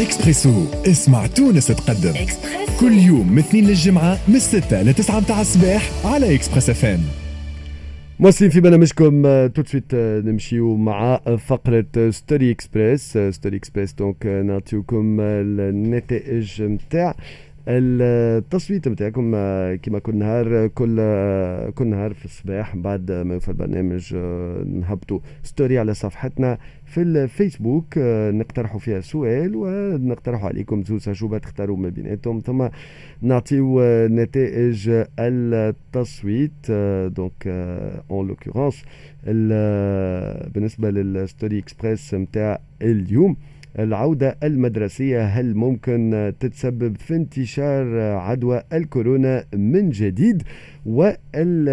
إكسبريسو. اسمع تونس تقدم. إكسبريسو. كل يوم من اثنين للجمعة من 6 ل 9 متاع الصباح على Express FM. مواصلين في برنامجكم tout de suite نمشيو مع فقرة Story Express Story Express donc نعطيوكم النتائج نتاع التصويت نتاعكم كما كل نهار كل كل نهار في الصباح بعد ما يوفى البرنامج نهبطوا story على صفحتنا في الفيسبوك نقترحوا فيها سؤال ونقترحوا عليكم زوز أجوبة تختاروا ما بيناتهم ثم نعطيو نتائج التصويت donc en l'occurrence بالنسبة لل Story Express نتاع اليوم. العودة المدرسية هل ممكن تتسبب في انتشار عدوى الكورونا من جديد؟ واقترحنا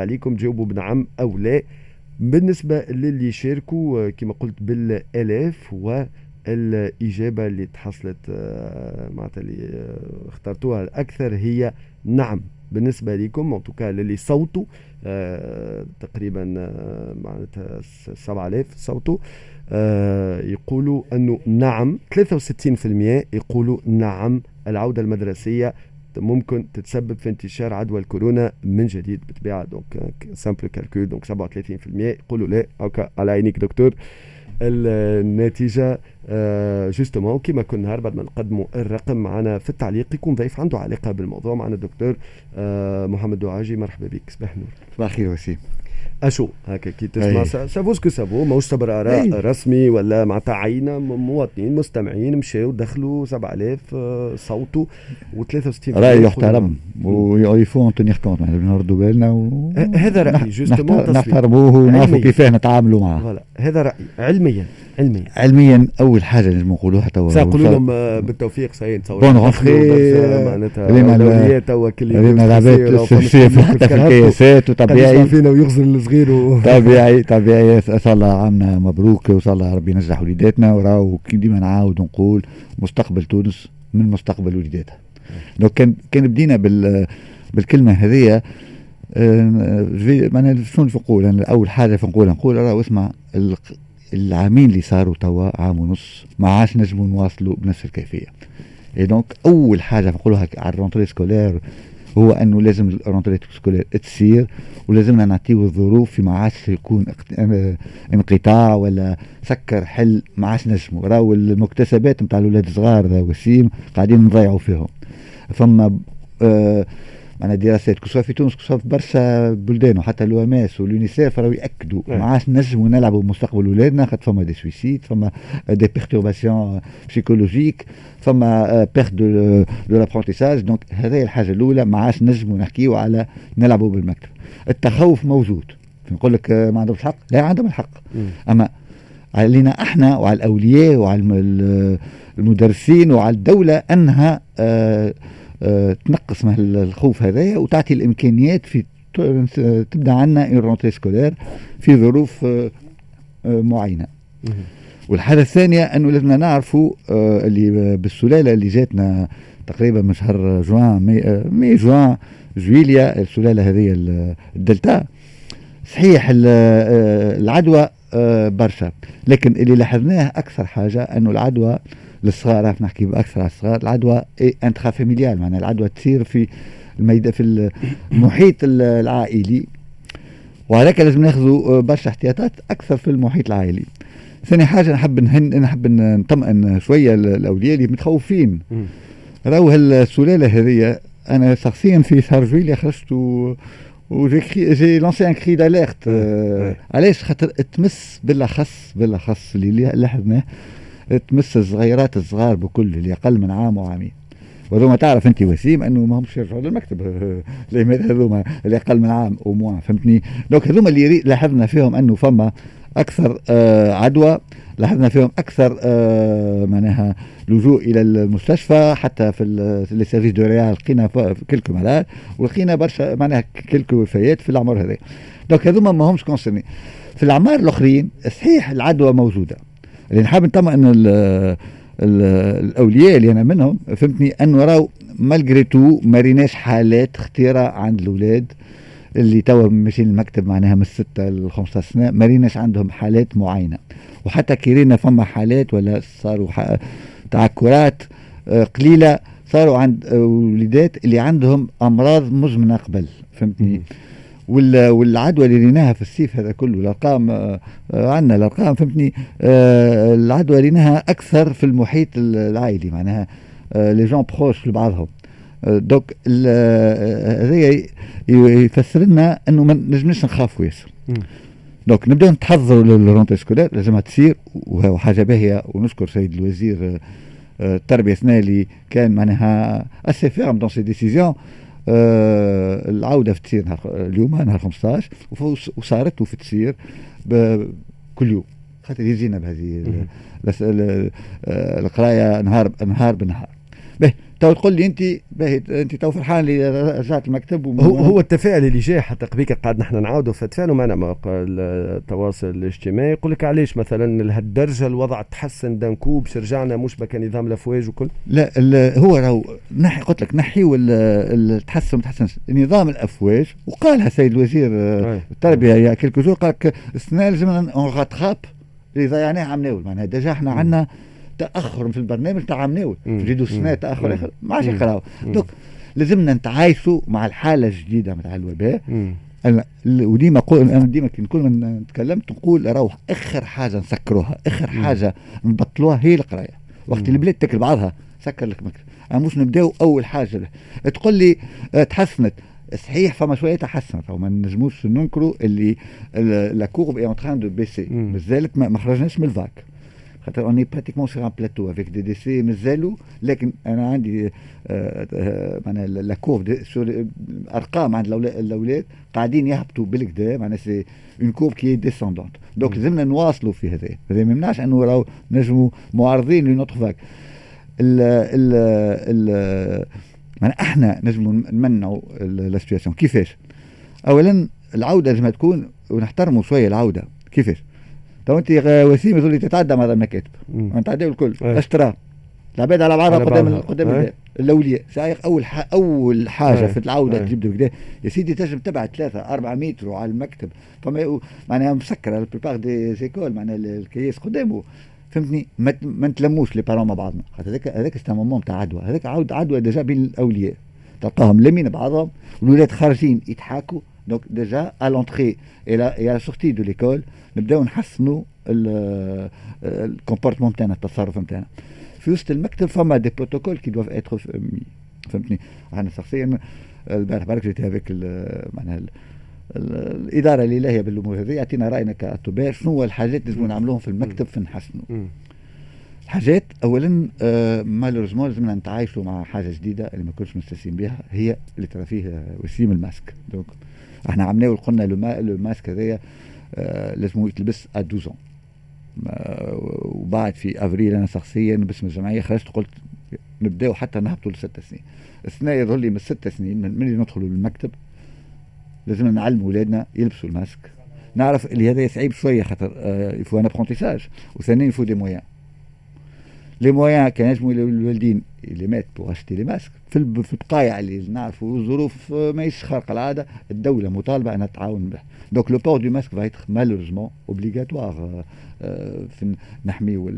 عليكم تجاوبوا بنعم أو لا. بالنسبة للي شاركوا كما قلت بالآلاف والإجابة اللي تحصلت معناتها اللي اخترتوها الأكثر هي نعم. بالنسبة لكم ان توكا للي صوتوا آه تقريبا آه معناتها 7000 صوتوا. يقولوا أنه نعم 63% يقولوا نعم العودة المدرسية ممكن تتسبب في انتشار عدوى الكورونا من جديد بالطبيعة. donc simple calcul donc 37% يقولوا لا هكا على عينيك دكتور. النتيجة آه justement كما كل نهار بعد ما نقدموا الرقم معنا في التعليق يكون ضيف عنده علاقة بالموضوع معنا الدكتور آه محمد دعاجي. مرحبا بك صباح النور. صباح الخير وسيم. à chaud؟ هكا كي تسمع ça vaut ce que ça vaut ماهوش أراء رسمي ولا معناتها عينه مواطنين مستمعين مشاو دخلوا 7000 صوتوا و63 رأي يحترم ويفو تونيغ كونت نردوا بالنا و... هذا رأيي جوستومون نحترموه ونعرفوا كيفاه نتعاملوا معه. هذا رأيي علميا. علميا. علميا أول حاجة نجم نقولوها توا نقولوا لهم بالتوفيق صحيح نتصور بون غفري معناتها أولويات توا كل رينا لعبات حتى في الكياسات وطبيعي فينا ويغزل الصغير. طبيعي طبيعي. صلى عامنا مبروك وصلى ربي ينجح وليداتنا. وراو ديما نعاود ونقول مستقبل تونس من مستقبل وليداتها. لو كان كان بدينا بال بالكلمة هذه معناها شنو نقول أنا أول حاجة نقول نقول راه اسمع العامين اللي صاروا توا عام ونص ما عادش نجموا نواصلوا بنفس الكيفية. اي donc أول حاجة نقولها على ال rentrée scolaire هو إنه لازم ال rentrée scolaire تصير ولازمنا نعطيو الظروف في ما عادش يكون انقطاع ولا سكر حل ما عادش نجموا. راهو المكتسبات نتاع الاولاد الصغار وسيم قاعدين نضيعوا فيهم. فما آه معنا دراسات كسوا في تونس كسوا في برشا بلدان وحتى l'OMS واليونيسيف راهو يأكدوا. ما عادش نجموا نلعبوا بمستقبل ولادنا خاطر فما des suicides فما des perturbations psychologiques فما perte de de l'apprentissage donc هذه الحاجة الأولى ما عادش نجموا نحكيو على نلعبوا بالمكتب. التخوف موجود. نقول لك ما عندهمش الحق لا عندهم الحق. أما علينا إحنا وعلى الأولياء وعلى المدرسين وعلى الدولة أنها آه تنقص من الخوف هذايا وتعطي الإمكانيات في تبدأ عندنا une rentrée scolaire في ظروف أه أه معينة. والحاجة الثانية انه لازمنا نعرفوا اللي بالسلالة اللي جاتنا تقريبا من شهر جوان مي, مي جوان جويليا السلالة هذه الدلتا. صحيح العدوى برشا. لكن اللي لاحظناه أكثر حاجة أنه العدوى للصغار راح نحكي بأكثر على الصغار. العدوى intra-familiale معناها العدوى تصير في الميدان في المحيط العائلي. وهذاك لازم ناخذوا برشا احتياطات أكثر في المحيط العائلي. ثاني حاجة نحب نهن نحب نطمئن شوية الأولياء اللي متخوفين. راهو هالسلالة هذه أنا شخصيا في شهر جويليا خرجت و و j'ai j'ai lancé un cri d'alerte علاش؟ خاطر تمس بالأخص بالأخص اللي لاحظناه. تمس الصغيرات الصغار بكل اللي أقل من عام وعامين. وهذوما تعرف أنت وسيم أنه ما همش يرجعوا للمكتب. هذوما اللي أقل من عام وموا فهمتني؟ donc هذوما اللي لاحظنا فيهم أنه فما أكثر آه عدوى لاحظنا فيهم أكثر آه معناها لجوء إلى المستشفى حتى في les services de réa لقينا quelques malades ولقينا برشا معناها quelques وفيات في الأعمار هذه donc هذوما ما همش concernés في الأعمار الأخرين صحيح العدوى موجودة. اللي نحب نطمئن الأولياء اللي أنا منهم فهمتني انه راهو malgré tout ما ريناش حالات خطيرة عند الأولاد اللي توا ماشيين المكتب معناها من ستة ل 15 سنه ما ريناش عندهم حالات معينة. وحتى كيرينا فما حالات ولا صاروا تعكرات آه، قليلة صاروا عند آه، وليدات اللي عندهم أمراض مزمنة قبل فهمتني؟ والعدوى اللي ريناها في الصيف هذا كله الارقام آه، عندنا الارقام فهمتني؟ العدوى ريناها أكثر في المحيط العائلي معناها لي جون بروش لبعضهم دوك هذا يفسر لنا إنه ما نجمش نخافوا ياسر. donc نبدأو نتحضروا لل rentrée scolaire لازمها تصير وحاجة باهية ونشكر سيد الوزير آه، التربية السنة اللي كان معناها assez ferme dans ses décisions العودة في تصير اليوم نهار 15 وصارت وفي تصير كل يوم. خاطر يجينا بهذه القراية نهار نهار بنهار. باهي تو تقول لي انت انت تو فرحان اللي رجعت المكتب هو هو التفاعل اللي جاي حتى قبيك قاعد نحن نعاودوا فتفاعلوا معنا مواقع التواصل الاجتماعي. يقول لك علاش؟ مثلا لهالدرجه الوضع تحسن d'un coup باش رجعنا مشبه كنظام الافواج وكل. لا هو راهو نحي قلت لك نحيوا التحسن ما تحسنش. نظام الأفواج وقالها سيد الوزير آه، التربيه il y a quelques jours قال لك السنة لازم on rattrape اللي ضيعناه عام ناول. معناها déjà إحنا عندنا تأخر في البرنامج تاع مناول تجدوا سنه تأخر آخر. ما عادش يقراو. donc لازمنا نتعايشوا مع الحالة الجديدة نتاع الوباء. أنا وديما قول أنا ديما كي نكون من تكلمت نقول روح آخر حاجة نسكروها آخر حاجة نبطلوها هي القراية. وقت البلاد تاكل بعضها سكر لك مكتب أنا مش نبداو أول حاجة. تقول لي آه، تحسنت. صحيح فما شوية تحسنت. ما نجموش ننكروا اللي la courbe est en train de baisser مازالت ما خرجناش من ال vague. خاطر on est pratiquement sur un plateau avec des décès مازالوا لكن أنا عندي معناها لا سور أرقام عند الاولاد قاعدين يهبطوا بالقدا معناها c'est une courbe qui descendante donc لازمنا نواصلوا في هذا. هذا ما يمنعش أنه راهو نجموا معرضين ل une autre vague ال ال ال معناها إحنا نجموا نمنعوا la situation كيفاش؟ اولا العودة لازم تكون ونحترموا شوية العودة. كيفاش؟ تو انت وسيم لي تتعدى مع المكاتب نتعدى الكل. إيه. أشترى. العباد على بعضها قدام قدام إيه. الاولياء سايق أول ح... أول حاجة إيه. في العودة إيه. تجيب كده يا سيدي تنجم تبعد ثلاثة أربعة متر على المكتب. فما معناها مسكرة البيبار دي زيكول معناها الكياس قدامه. فهمتني؟ ما, ما نتلموش لي بارون مع بعضنا. خاطر هذاك هذاك سي مومون تاع عدوى. هذاك عود عدوى ديجا بين الأولياء. تلقاهم لمين بعضهم؟ والولاد خارجين يضحكوا donc déjà à l'entrée et la sortie de l'école نبداو نحسنوا ال comportement نتاعنا التصرف نتاعنا في وسط المكتب فما des protocoles qui doivent être فهمتني؟ أنا شخصيا البارح برك جيت هذاك معناها الإدارة اللي لاهيه بالأمور هذه يعطينا رأينا كاطباء شنو هو الحاجات اللي لازم نعملوهم في المكتب في نحسنوا. حاجات اولا آه malheureusement لازمنا نتعايشوا مع حاجة جديدة اللي ما كناش مستانسين بها هي اللي ترى فيه وسيم ال masque. donc إحنا عملناه وقلنا le masque هذايا آه لازم يتلبس à 12 وبعد في أفريل أنا شخصيا باسم الجمعية خرجت قلت نبداو حتى نهبطوا لست سنين. السنة يظهر لي من ست سنين من اللي ندخلوا للمكتب لازم نعلم اولادنا يلبسوا الماسك. نعرف اللي هذا صعيب شوية خاطر il faut un apprentissage وثانيا il faut des moyens les moyens كان يجموا الوالدين اللي مات pour acheter les masques في في البقايع اللي نعرفوا الظروف ماهيش خارقه العاده الدولة مطالبه انها تعاون به donc le port de masque va être malheureusement obligatoire في نحميو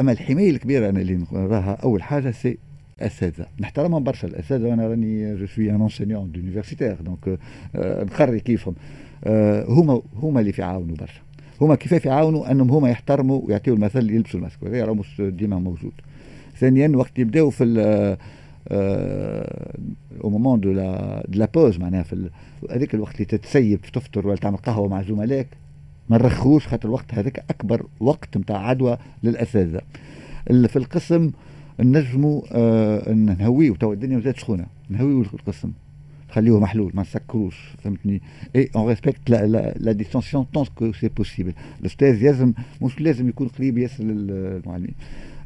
اما الحمايه الكبيره أنا اللي نراها اول حاجة c'est اساتذه نحترمهم برشا الاساتذه وأنا راني je suis un enseignant universitaire donc نقري كيفهم هما هما اللي يعاونوا برشا هما كيفاش يعاونوا أنهم هما يحترموا ويعطيوا المثل اللي يلبسوا الماسك وهذا راه ديما موجود. ثانيا وقت يبداوا في au moment de la de la pause معناها في هذيك الوقت اللي تتسيب تفطر ولا تعمل قهوة مع زملائك ما نرخوش خاطر الوقت هذاك أكبر وقت نتاع عدوى للأساتذة. في القسم نجموا آه نهويو تو الدنيا مازالت سخونة نهويو القسم. خليه محلول ما نسكروش فهمتني؟ et on respecte la la, la distanciation que c'est possible الاستاذ لازم مش لازم يكون قريب ياسر للمعلمين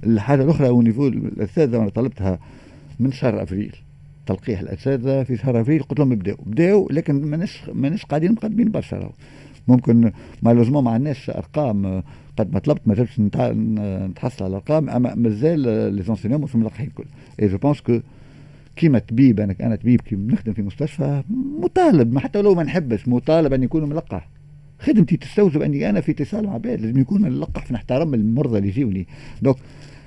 الحاجة الأخرى au niveau الاساتذه أنا طلبتها من شهر أفريل تلقيح الاساتذه في شهر أفريل قلت لهم ابدأوا بداوا لكن ماناش ماناش قاعدين مقدمين برشا ممكن malheureusement ما عندناش أرقام قد ما طلبت ما جبتش نتحصل على الأرقام أما مازال لي مش ملقحين الكل. et je pense que كيما طبيب أنا أنا طبيب كي نخدم في مستشفى مطالب ما حتى لو ما نحبش مطالب أن يكون ملقح. خدمتي تستوجب أني أنا في اتصال مع عباد لازم يكون ملقح نحترم المرضى اللي يجيوني. donc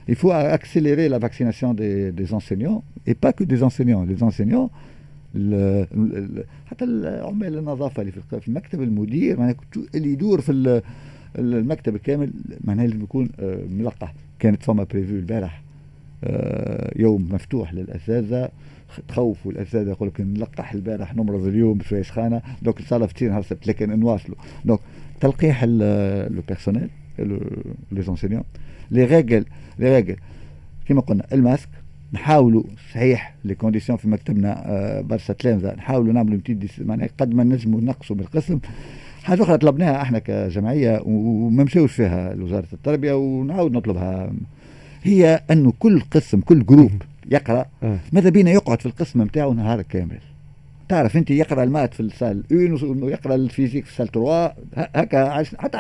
il faut accélérer la vaccination des, des enseignants et pas que des enseignants. Les enseignants حتى عمال النظافة اللي في المكتب المدير معناها اللي يدور في المكتب الكامل معناها لازم يكون آه، ملقح. كانت فما prévu البارح. يوم مفتوح للأساتذة. تخوفوا الأساتذة يقول لك نلقح البارح نمرض اليوم شوية سخانه donc إن شاء الله نهار السبت لكن نواصلوا. donc تلقيح le personnel les enseignants les règles les règles. كما قلنا الماسك نحاولوا صحيح les conditions في مكتبنا آه، برشا تلامذة نحاولوا نعملوا معناها قد ما نجموا نقصوا بالقسم حاجة أخرى طلبناها إحنا كجمعية وما مشاوش فيها لوزارة التربية ونعاود نطلبها. هي انه كل قسم كل groupe يقرأ آه. ماذا بينا يقعد في القسم نتاعو نهار كامل تعرف أنت يقرأ ال maths في ال salle une ويقرا ال physique في ال salle 3 هكا حتى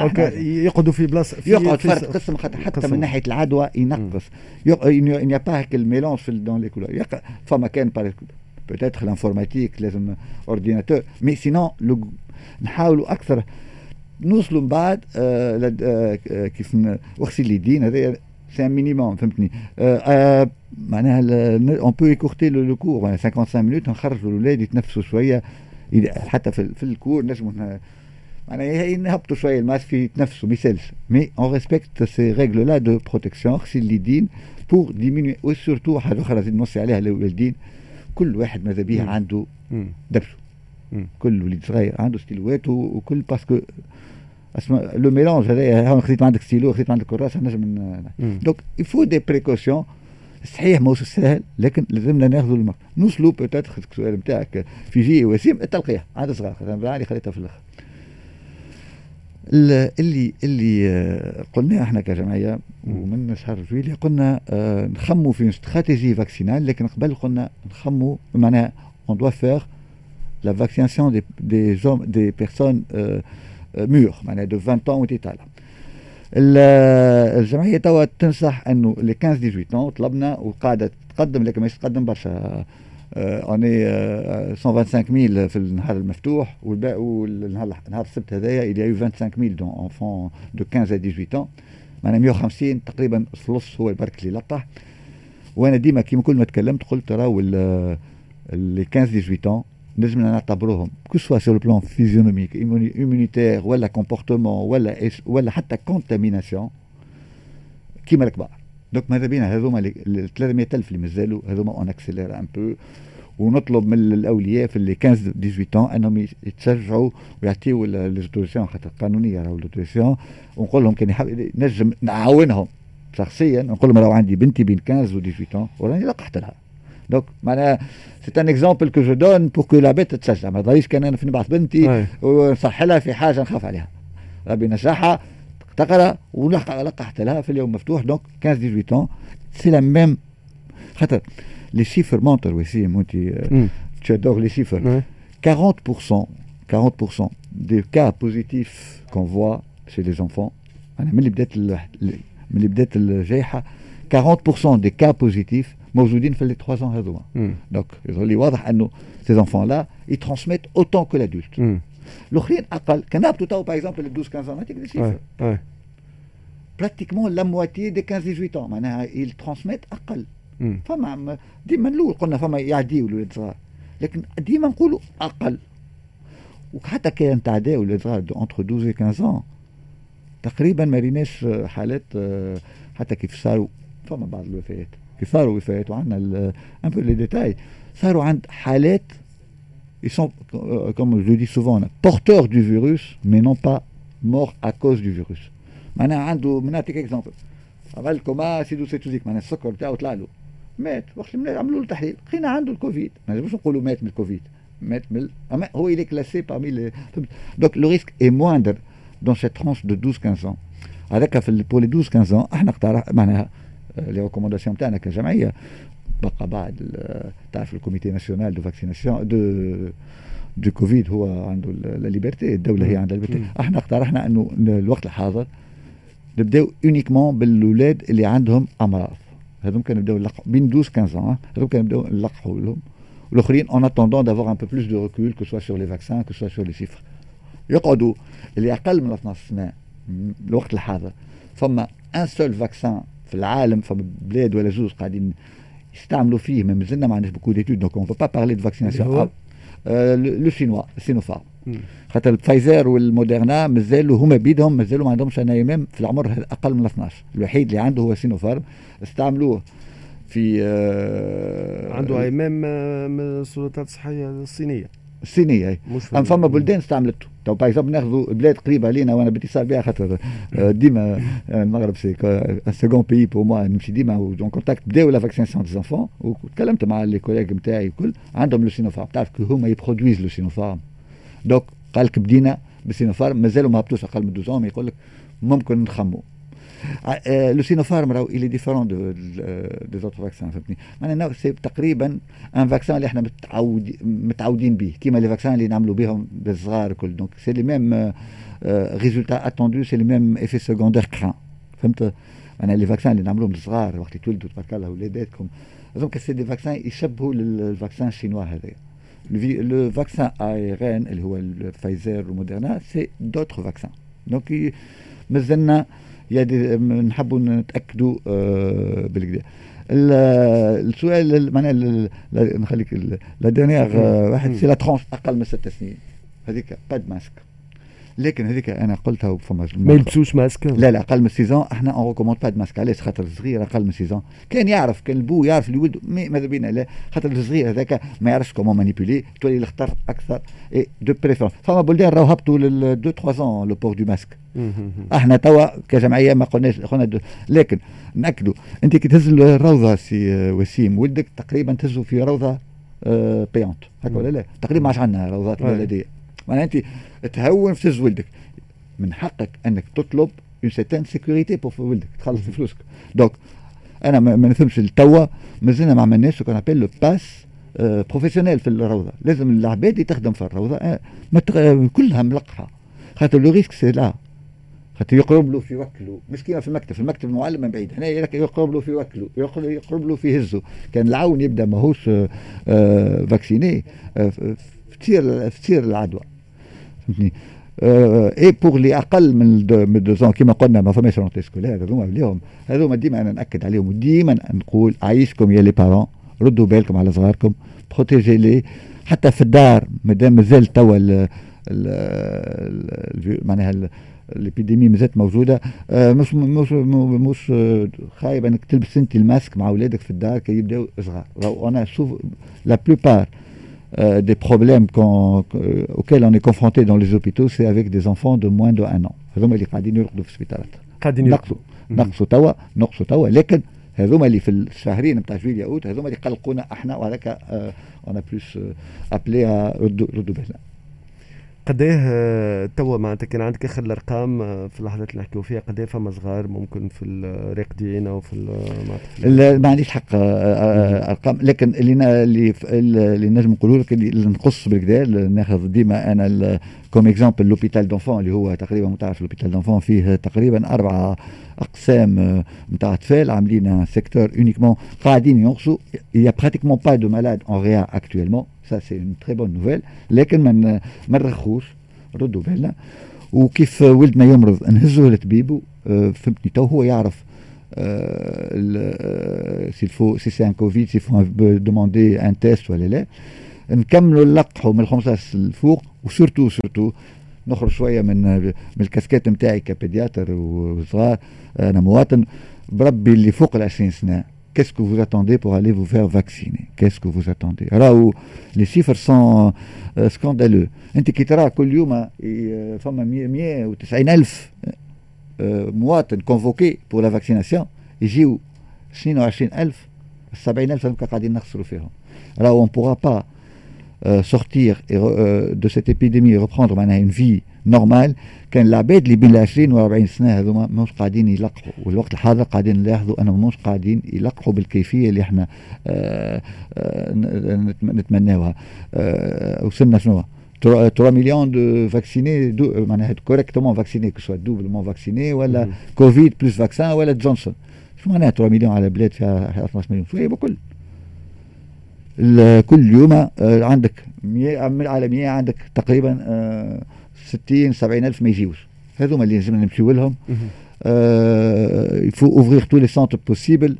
يقعدوا في بلاصه في يقعد في فرد قسم حتى, حتى من ناحية العدوى ينقص. il n'y a pas هيك ال mélange في dans les couloirs فما كان peut-être ال informatique لازم ordinateur mais sinon نحاولوا أكثر. نوصلوا من بعد آه آه كيف وغسيل اليدين هذا c'est un minimum فهمتني آه آه معناها on peut écourter le cours 55 minutes نخرجوا الاولاد يتنفسوا شوية حتى في, في ال cour نجموا معناها ينهبطوا شوية الماسك يتنفسوا ما يسالش mais on respecte ces règles là de protection غسيل اليدين pour diminuer و surtout حاجة أخرى زيد نوصي عليها للوالدين كل واحد ماذا به عنده دبسه كل وليد صغير عنده ستيلوات وكل parce que اسمع le mélange هذايا خذيت عندك ستيلو خذيت عندك كراسه نجم donc il faut des précautions صحيح ماهوش سهل لكن لازمنا ناخذوا الماء نوصلوا peut-être السؤال نتاعك في جي وسيم التلقيح عاد صغار اللي خليتها في الآخر اللي اللي آه، قلنا إحنا كجمعيه ومن شهر جويلية قلنا آه نخموا في stratégie vaccinale لكن قبل قلنا نخموا معناها on doit faire la vaccination des des hommes des personnes mûres معناها de 20 ans وانت طالع الجمعيه توا تنصح انه les 15 18 طلبنا وقاعده تقدم لكن مش تقدم برشا اوني 125000 في النهار المفتوح والباقي والنهار نهار السبت هذايا eu 25000 d'enfants de 15 à 18 ans. معناها 150 تقريبا ثلث هو البرك اللي لقح وأنا ديما كيما كل ما تكلمت قلت راهو les 15 18 نجمنا نعتبروهم que ce soit sur plan physionomique immunitaire ولا comportement ولا ولا حتى contamination كيما الكبار. donc ماذا بينا؟ هذوما ال 300000 اللي مازالوا هذوما on accélère un peu ونطلب من الأولياء في ال les 15 18 أنهم يتشجعوا ويعطيوا les autorisations خاطر قانونية راهو l'autorisation ونقول لهم كان نجم نعاونهم شخصيا. نقول لهم راهو عندي بنتي بين 15 و 18 وراني لقحت لها. donc معناها c'est un exemple que je donne pour que لا بيت تتشجع ما تظهريش كان أنا في نبعث بنتي ونصح لها في حاجة نخاف عليها ربي نجحها تقرا ولقحت لها في اليوم مفتوح donc 15 18 c'est la même خاطر les chiffres montrent وسيم وانت t'adores les chiffres 40% 40% des cas positifs qu'on voit chez les enfants أنا من اللي بدات من اللي بدات الجائحه 40% des cas positifs موجودين في les 3 ans هذوما donc يظهر لي واضح انه ces enfants-là ي transmet autant que l'adulte الاخرين أقل كان هبطوا تو par exemple 12 15 نعطيك des chiffres pratiquement la moitié des 15 18 معناها ي transmet أقل فما ديما الأول قلنا فما يعديوا الولاد صغار لكن ديما نقولوا أقل وحتى كان تعداو الولاد صغار entre 12 و 15 تقريبا ما ريناش حالات حتى كيف صاروا فما بعض الوفيات كي صاروا وفات وعندنا un peu les détails صاروا عند حالات ils sont, euh, comme je le dis souvent, porteurs du virus, mais non pas morts à cause du virus. معناها عنده نعطيك exemple عمل coma acidocétosique معناها السكر بتاعه طلع له مات وقت اللي عملوا له تحليل لقينا عنده الكوفيد ما نجمش نقولوا مات من الكوفيد مات من اما هو il est classé parmi les donc le risque est moindre dans cette tranche de 12 15 ans. هذاك في pour les 12 15 ans إحنا اقترح معناها les recommandations تاعنا كجمعية. بقى بعد تعرف ال comité national de vaccination de de Covid هو عنده la liberté الدولة هي عندها liberté. إحنا اقترحنا انه الوقت الحاضر نبداو uniquement بالأولاد اللي عندهم أمراض. هذوم كانوا يبداو يلقحوا بين 12 15 هذوم كانوا يبداو نلقحوا لهم. والآخرين en attendant d'avoir un peu plus de recul que ce soit sur les vaccins que ce soit sur les chiffres يقعدوا اللي أقل من 12 سنة الوقت الحاضر. فما un seul vaccin في العالم فما بلاد ولا زوج قاعدين يستعملوا فيه ما مازلنا ما عندناش beaucoup d'études donc on va parler de vaccination le chinois سينوفارم خاطر فايزر والموديرنا مازالوا هما بيدهم مازالوا ما عندهمش une AMM في العمر أقل من 12 الوحيد اللي عنده هو سينوفارم استعملوه في آه عنده AMM من السلطات الصحية الصينية. الصينيه مش فما بلدان استعملته. تو par exemple ناخذوا بلاد قريبة علينا وأنا باتصال بها خاطر آه، ديما آه، المغرب c'est second pays pour moi نمشي ديما en contact بداو la vaccination des enfants وتكلمت مع les collègues نتاعي الكل عندهم le سينوفارم تعرف هما ي produisent le سينوفارم donc قال لك بدينا بالسينوفارم مازالوا ما هبطوش أقل من 12 يقول لك ممكن نخمو. le سينوفارم راهو il est différent de des autres vaccins فهمتني معناها c'est تقريبا un vaccin اللي إحنا متعود متعودين به. كيما les vaccins اللي نعملوا بهم بالصغار الكل. donc c'est les mêmes résultats attendus c'est les mêmes effets secondaires كران فهمت؟ معناها les vaccins اللي نعملوهم للصغار وقت يتولدوا تبارك الله ولاداتكم. donc c'est des vaccins يشبهوا لل vaccin ال chinois هذايا le vaccin ARN اللي هو الفايزر وموديرنا c'est d'autres vaccins donc مازلنا نحبوا نتأكدوا آه، بالكدا. السؤال معناها نخليك la dernière واحد c'est la tranche أقل من ست سنين. هذيك pas de masque. لكن هذيك أنا قلتها فما ما يلبسوش ماسك؟ لا لا أقل من six ans إحنا on recommande pas masque علاش؟ خاطر الصغير أقل من six ans كان يعرف كان البو يعرف اللي ولده ماذا بينا؟ لا. خاطر الصغير هذاك ما يعرفش comment manipuler تولي الخطر أكثر. et de préférence فما بلدان راهو هبطوا لل 2 3 ans le port de masque إحنا توا كجمعية ما قلناش قلنا لكن ناكدوا أنت كي تهز الروضة سي وسيم ولدك تقريبا تهزه في روضة بيونت هكا ولا لا؟ تقريبا ما عادش عندنا روضات بلديه معناها انت تهون في تهز ولدك. من حقك أنك تطلب une certaine sécurité pour ولدك تخلص فلوسك. donc أنا ما نفهمش التوا مازلنا ما عملناش qu'on appelle le pass professionnel في الروضة. لازم العباد تخدم في الروضة آه، ما كلها ملقحة. خاطر le risque c'est là خاطر يقرب له في وكله مش كيما في المكتب في المكتب المعلم من بعيد. هنا يقرب له في وكله يقرب له في هزه كان العون يبدأ ماهوش آه vacciné آه تصير تصير العدوى. et pour اللي أقل من de de كيما قلنا ما فماش rentrée scolaire هذوما اليوم هذوما ديما أنا ناكد عليهم وديما نقول عايشكم يا les parents ردوا بالكم على صغاركم protégez-les حتى في الدار مادام مازال توا معناها l'épidémie مازالت موجوده مش مش مش خايب انك تلبس انت الماسك مع اولادك في الدار كي يبداو صغار أنا شوف la plupart Euh, des problèmes euh, auxquels on est confronté dans les hôpitaux, c'est avec des enfants de moins de 1 an. هذوما اللي قاعدين يرقدوا في السبيطارات. قاعدين نقصوا نقصوا توا نقصوا توا لكن هذوما اللي في الشهرين نتاع جويليا اوت هذوما اللي قلقونا إحنا وهذاك en plus ابلي ردوا ردوا آه، توا معناتها كان عندك آخر الأرقام آه، في اللحظات اللي نحكيو فيها قديه فما صغار ممكن في الراقدين أو في معناتها ما عنديش حق آه، أرقام. لكن اللي اللي نجم نقولوا لك اللي نقص بالكدا ناخذ ديما أنا comme exemple l'hôpital d'enfants اللي هو تقريبا تعرف l'hôpital d'enfants فيه تقريبا أربعة أقسام نتاع أطفال عاملين secteur uniquement قاعدين ينقصوا. Il y a pratiquement pas de malades en réa actuellement. ça c'est une très bonne nouvelle لكن ما ما نرخوش. ردوا بالنا. وكيف ولدنا يمرض؟ نهزوه لطبيبه آه، فهمتني. تو هو يعرف s'il faut si c'est un Covid s'il faut demander un test ولا لا. نكملوا نلقحوا من الخمسة الفوق. و surtout surtout. نخرج شوية من من الكاسكيت نتاعي ك pédiatre وصغار أنا مواطن. بربي اللي فوق ال 20 سنة. Qu'est-ce que vous attendez pour aller vous faire vacciner Qu'est-ce que vous attendez Alors, les chiffres sont euh, scandaleux. أنت كي ترى كل يوم فما 190 ألف مواطن convoqués pour la vaccination يجيو 22 ألف 70 ألف قاعدين نخسروا فيهم. راهو on pourra pas sortir de cette épidémie et reprendre maintenant une vie normale كان العباد اللي بين ال 20 و 40 سنه هذوما مش قاعدين يلقحوا والوقت الحاضر قاعدين نلاحظوا أنهم مش قاعدين يلقحوا بالكيفية اللي إحنا آآ آآ نتمناوها. وصلنا شنو؟ 3 مليون de vaccinés de معناها correctement vaccinés que ce soit doublement vaccinés ولا Covid plus vaccin ولا جونسون شو معناها 3 مليون على بلاد فيها 12 مليون؟ شو هي بكل. كل يوم آه، عندك 100 من على 100 عندك تقريبا 60 70 ألف ما يجيوش. هذوما اللي لازمنا نمشيو لهم. faut ouvrir tous les centres possibles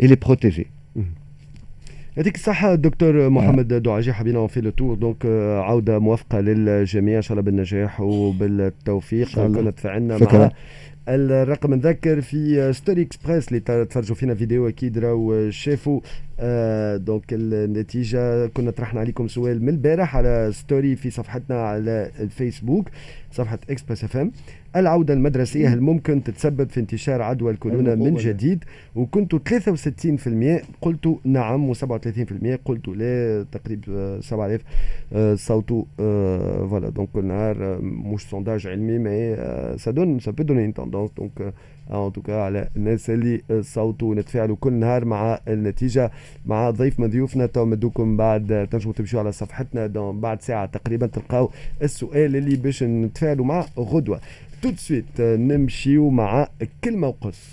et les protéger. يعطيك الصحة دكتور محمد دعاجي حبينا faire le tour. donc عودة موفقة للجميع. إن شاء الله بالنجاح وبالتوفيق. كنا تفاعلنا مع الرقم نذكر في ستوري اكسبريس اللي تفرجوا فينا فيديو أكيد راهو شافوا. آه donc النتيجة كنا طرحنا عليكم سؤال من البارح على story في صفحتنا على الفيسبوك صفحة اكسبريس اف ام العودة المدرسية هل ممكن تتسبب في انتشار عدوى الكورونا من جديد وكنتوا 63% قلتوا نعم و37% قلتوا لا تقريبا 7000 صوتوا voilà donc كل نهار مش sondage علمي mais ça donne ça peut donner une tendance donc en tout cas على الناس اللي صوتوا ونتفاعلوا كل نهار مع النتيجة مع ضيف من ضيوفنا تو مدوكم بعد تنجموا تمشوا على صفحتنا بعد ساعة تقريبا تلقاو السؤال اللي باش نتفاعلوا معه غدوة. تو سويت نمشيو مع كلمه وقص